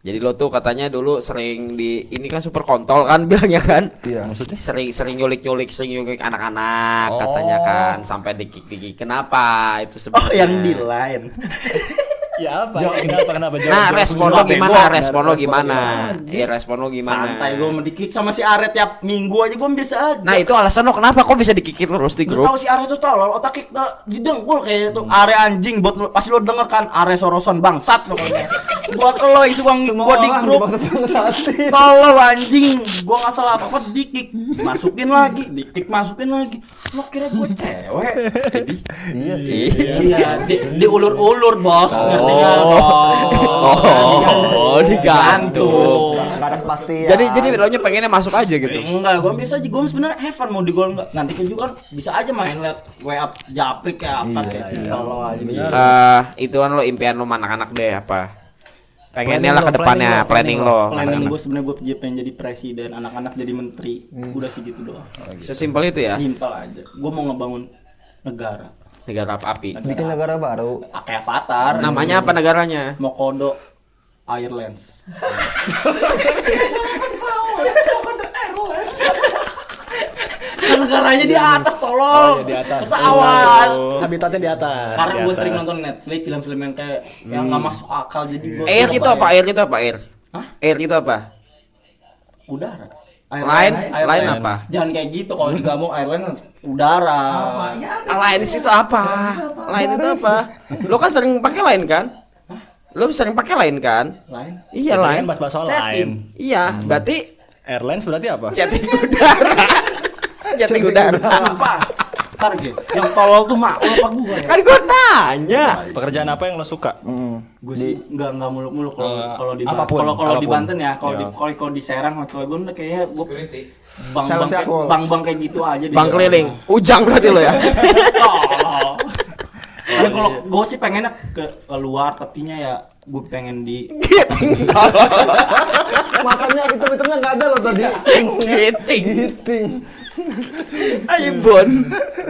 D: Jadi lo tuh katanya dulu sering di ini kan super kontol kan bilangnya kan?
A: Iya.
F: Maksudnya?
D: Sering sering nyulik-nyulik, sering nyulik anak-anak katanya kan sampai dikik-dikik. Kenapa itu
B: Oh
D: sebenarnya?
B: yang di line.
F: Ya apa? Kenapa kenapa? Jawab,
D: Nah,
F: jawab.
D: respon lo
F: Jawab,
D: gimana? Respon lo gimana? Iya, respon lo gimana?
B: Santai gue mau dikik sama si Aret tiap minggu aja gue bisa aja.
D: Nah, itu alasan lo kenapa kok bisa dikikir terus di grup?
B: tahu si Are tuh tolol otak kita didengkul kayaknya tuh Are anjing buat lo- pasti lo denger kan Are Soroson bangsat pokoknya buat lo yang suka gua di grup tolol anjing gua nggak salah apa apa dikik masukin lagi dikik masukin lagi lo kira gue cewek
A: Iya sih.
B: iya di, diulur-ulur bos nggak
D: Oh, oh, digantung.
A: Gak ada kepastian.
D: Jadi jadi lo nya pengennya masuk aja gitu.
B: Enggak, gue bisa aja. Gue sebenarnya have fun mau di gol enggak. Nanti kan juga kan bisa aja main liat WA japrik kayak apa kayak solo aja.
D: Eh, itu kan lo impian lo anak-anak deh apa? Pengennya lah ke depannya, planning lo.
B: Planning gue sebenarnya gue pengen jadi presiden, anak-anak jadi menteri. Udah sih gitu doang.
D: Sesimpel itu ya.
B: Simpel aja. Gue mau ngebangun negara.
D: Negara apa api?
A: bikin negara baru.
B: Kayak Avatar.
D: Namanya apa negaranya?
B: Mokodo Airlands. kan negaranya di atas tolol.
E: di atas.
B: Pesawat.
E: Habitatnya di atas.
B: Karena gue sering nonton Netflix film-film yang kayak yang nggak masuk akal jadi gue
D: Air itu apa? Air itu apa? Air.
B: Hah?
D: Air itu apa?
B: udara.
D: Lain,
B: Airlines.
D: lain apa?
B: Jangan kayak gitu kalau digabung airline udara.
D: Lain itu apa? Lain itu apa? Lo kan sering pakai lain kan? Lo sering pakai lain kan?
B: Lain.
D: Iya
F: Lain
D: lain.
F: bahas-bahas soal lain.
D: Iya, berarti
F: Airlines berarti apa?
D: chatting udara. chatting udara.
B: Sumpah. Ntar gitu. Yang tolol tuh mak apa gua ya?
D: Kan gue tanya.
F: Pekerjaan apa yang lo suka?
B: Gue sih nggak nggak muluk-muluk kalau kalau di kalau kalau di. Banten ya, kalau di
F: Iya.
B: kalau kalau di Serang masalah gue kayaknya gue bang bang bang bang kayak gitu aja di
D: Bang keliling. Ujang berarti lo ya.
B: Tolol. Tapi kalau gue sih pengennya ke keluar tapinya ya gue pengen di
D: Giting.
A: Makanya hitung-hitungnya nggak ada loh tadi.
D: Giting.
A: Giting.
D: Ayo Bon.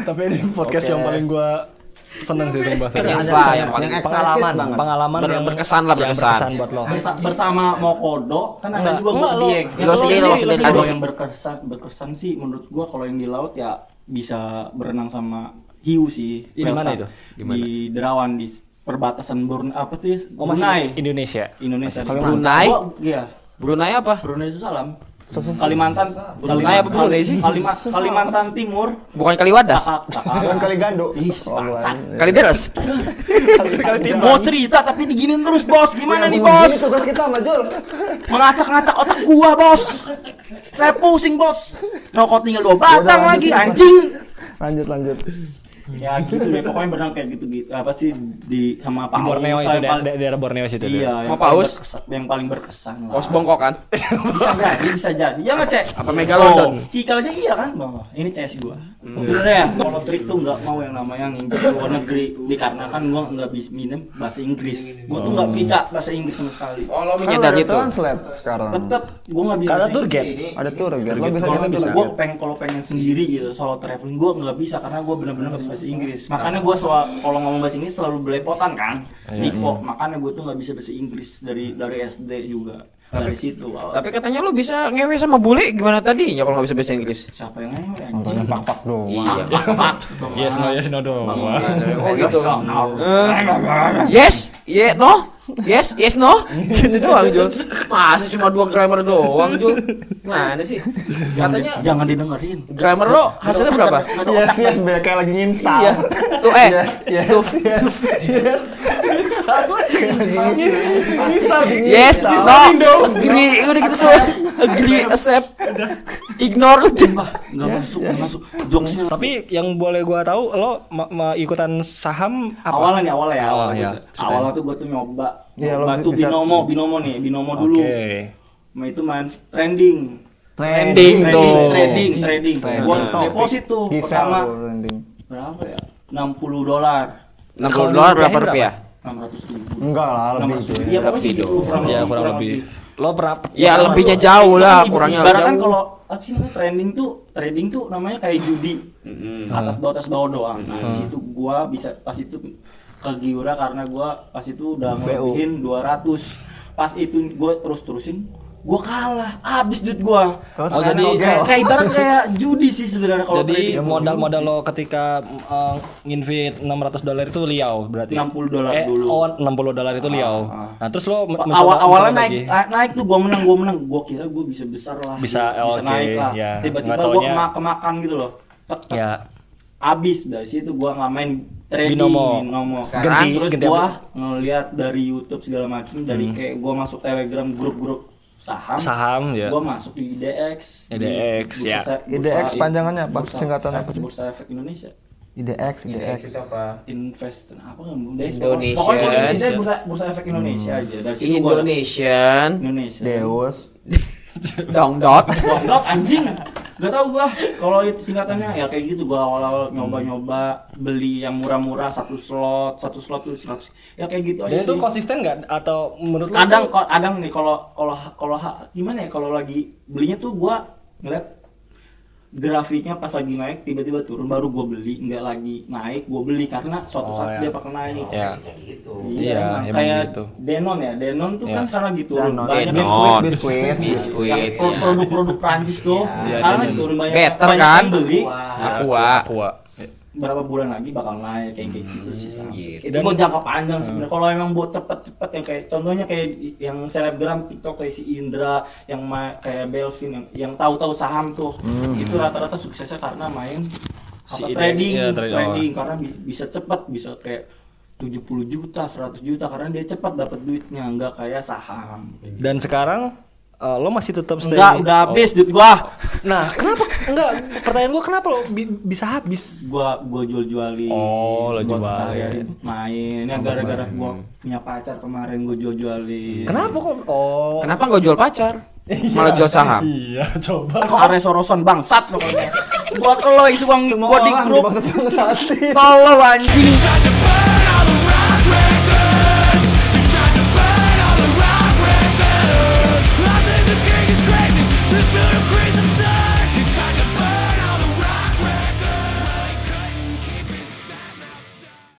F: Tapi ini podcast yang paling gua seneng sih sumpah.
D: Serius lah yang paling
F: pengalaman,
A: banget.
F: pengalaman
D: Ber-
F: yang
D: berkesan lah,
F: yang
D: berkesan.
F: berkesan buat lo.
B: Bersa- bersama Mokodo kan ada juga gue Dieng.
D: lo sendiri, lo sendiri.
B: Kalau yang berkesan berkesan sih menurut gua kalau yang di laut ya bisa berenang sama hiu sih.
F: Di mana itu?
B: shark. Di Derawan di perbatasan Brunei apa sih?
F: Oh,
B: Brunei.
F: Indonesia.
B: Indonesia.
D: Brunei?
B: Gua- Iya.
D: Brunei apa?
B: Brunei itu salam. Kalimantan,
D: Brunei apa Brunei sih?
B: Kalima- Kalimantan Timur.
D: Bukan Kaliwadas.
A: Bukan kali gando.
D: Kali beres.
B: Mau cerita tapi diginin terus bos. Gimana nih
A: Ini
B: bos?
A: tugas kita sama Jul.
B: Mengacak-ngacak otak gua bos. Saya pusing bos. Rokok tinggal dua batang lagi anjing.
A: Lanjut lanjut.
B: Ya gitu deh pokoknya berenang kayak gitu gitu. Apa sih di sama Pak
F: Di Borneo
B: Aus,
F: itu, daerah,
B: paling-
F: daerah Borneo situ.
B: Iya, yang
D: Mau
B: paling
D: paus?
B: berkesan, yang paling berkesan lah.
D: Pos bongkok kan?
B: bisa jadi, bisa jadi. Ya nggak cek?
D: Apa Megalodon?
B: Oh, Cikal aja iya kan? Bang. Ini CS gua. Bener ya, kalau trik tuh nggak mau yang namanya nginjek ke luar negeri dikarenakan gua nggak bisa minum bahasa Inggris. Gua tuh nggak bisa bahasa Inggris sama sekali.
D: Oh, lo
A: Kan
D: menyadari
A: ada
D: itu.
A: translate sekarang.
B: Tetep gua nggak bisa. Bahasa
F: tour guide.
A: Ada tour guide. Lo bisa
B: Kalau pengen kalau pengen sendiri gitu solo traveling gue nggak bisa karena gue benar-benar nggak bisa bahasa Inggris. Makanya gue selalu kalau ngomong bahasa Inggris selalu belepotan kan. Niko, makanya gue tuh nggak bisa bahasa Inggris dari dari SD juga dari situ. awal.
D: Tapi katanya lo bisa ngewe sama bule gimana tadinya kalau nggak bisa bahasa Inggris?
B: siapa yang ngewe anjing?
A: Orang pak-pak doang.
D: Iya.
F: Yes no yes no doang.
D: Oh gitu. Yes, yeah, no, yes, yes, no, gitu doang Jul. Masih cuma dua grammar doang Jul. Mana sih? Katanya
B: Jangan didengerin.
D: grammar lo hasilnya berapa?
A: Yes yes kayak lagi nginstal.
D: Iya. Tuh eh,
A: Yes yes
D: tuh.
A: yes. Yes,
D: no, agree, udah gitu tuh. Agree, accept.
B: Ignore tuh nggak masuk, nggak masuk. Jokesnya
F: Tapi yang boleh gua tahu lo ma- ma- ikutan saham apa?
B: awalnya nih awalnya ya
F: Oh,
B: awalnya,
F: iya.
B: awalnya tuh gue tuh nyoba
A: lo
B: nyoba tuh
A: bisa-
B: binomo binomo nih binomo dulu
F: Oke.
B: Nah, itu main trending
D: Trending tuh.
B: trading trading
A: Trending.
B: gua deposit tuh
A: Bisa
B: pertama
A: trending.
B: berapa ya 60 dolar
D: 60 dolar berapa rupiah?
B: 600 ribu
A: Enggak lah, lebih
B: 600
A: itu.
B: segitu,
D: dong.
B: kurang
F: Ya
B: lebih,
F: kurang lebih. Lo berapa?
D: Ya lebihnya jauh lah, kurangnya
B: Ibarat kan kalau apa sih namanya trading tuh trading tuh namanya kayak judi. Atas bawah atas bawah doang. Nah di situ gua bisa pas itu ke Giura karena gua pas itu udah ngelebihin 200 pas itu gua terus terusin gua kalah habis duit gua
A: Terus
F: Oh, jadi
B: kayak, ibarat kayak judi sih sebenarnya kalau
F: Jadi
B: trading
F: modal-modal lo ketika uh, nginvest 600 dolar itu liau berarti.
B: 60 dolar
F: eh,
B: dulu.
F: Oh, 60 dolar itu liau.
B: Ah, ah.
F: Nah, terus lo men-
B: awal
F: mencoba-
B: awalnya
F: mencoba
B: naik
F: lagi.
B: naik, naik tuh gua menang gua menang gua kira gua bisa besar lah
F: Bisa, oke,
B: naik lah
F: ya.
B: tiba-tiba
F: Nggak
B: gua
F: taunya-
B: kema kemakan gitu loh Tek, tek.
F: Ya.
B: abis dari situ gua nggak main trading
F: Binomo.
B: binomo.
F: Ganti-
B: terus
F: apa?
B: ngeliat dari YouTube segala macem dari kayak gua masuk telegram grup-grup saham
F: Saham ya.
B: gua masuk di IDX di
F: IDX,
B: Bursa
F: ya.
B: Se-
A: IDX
B: Bursa-
A: panjangannya apa?
B: Bursa-
A: Singkatannya apa sih?
B: Bursa Efek Indonesia
A: IDX, IDX.
B: invest apa kan IDX
D: Indonesia.
B: pokoknya Indonesia bursa bursa efek Indonesia aja dari situ gua
D: Indonesian
B: Indonesia
A: Deus.
D: dong dot
B: Goblok anjing. Gak tau gua. Kalau singkatannya ya kayak gitu. Gua awal-awal nyoba-nyoba beli yang murah-murah satu slot, satu slot tuh 100. Ya kayak gitu aja
F: itu konsisten nggak? Atau menurut lo
B: Kadang kadang nih kalau kalau kalau gimana ya? Kalau lagi belinya tuh gua ngeliat grafiknya pas lagi naik tiba-tiba turun baru gua beli nggak lagi naik gua beli karena suatu
F: Oh,
B: saat
F: ya.
B: dia bakal naik
F: ya.
B: Iya,
F: Iya,
B: emang kayak
F: gitu.
B: Denon ya Denon tuh
F: Iya.
B: kan sekarang lagi turun
A: Danon.
B: banyak
D: Denon.
B: biskuit
A: Biskuit.
D: biskuit
B: produk-produk Prancis tuh
F: Iya,
B: sekarang
F: Denon.
B: lagi turun banyak
D: Better
B: banyak
D: kan?
B: yang beli
D: aqua
F: Aqua.
B: Berapa bulan lagi bakal naik kayak gitu sih sama.
D: gitu.
B: itu buat jangka panjang sebenarnya. Kalau emang buat cepet-cepet yang kayak contohnya kayak yang selebgram TikTok kayak si Indra yang kayak Belvin yang yang tahu-tahu saham tuh. Itu rata-rata suksesnya karena main
F: Si
B: apa,
F: ide-
B: trading
F: iya, trading,
B: trading. karena bi- bisa cepet bisa kayak 70 juta 100 juta karena dia cepat dapat duitnya nggak kayak saham.
F: Dan sekarang eh, lo masih tetap stay
B: enggak udah
F: Oh.
B: habis duit gua
F: Nah, kenapa enggak pertanyaan gua kenapa lo bi- bisa habis?
B: gua gua jual jualin
F: Oh, lo
B: buat
F: jualin.
B: buat main ya gara-gara gua punya pacar kemarin gua jual jualin
F: Kenapa kok? Oh.
D: kenapa nggak jual pacar malah jual saham
F: Iya, coba.
B: kok Are Soroson bangsat pokoknya buat lo yang suka gua di grup tolol anjing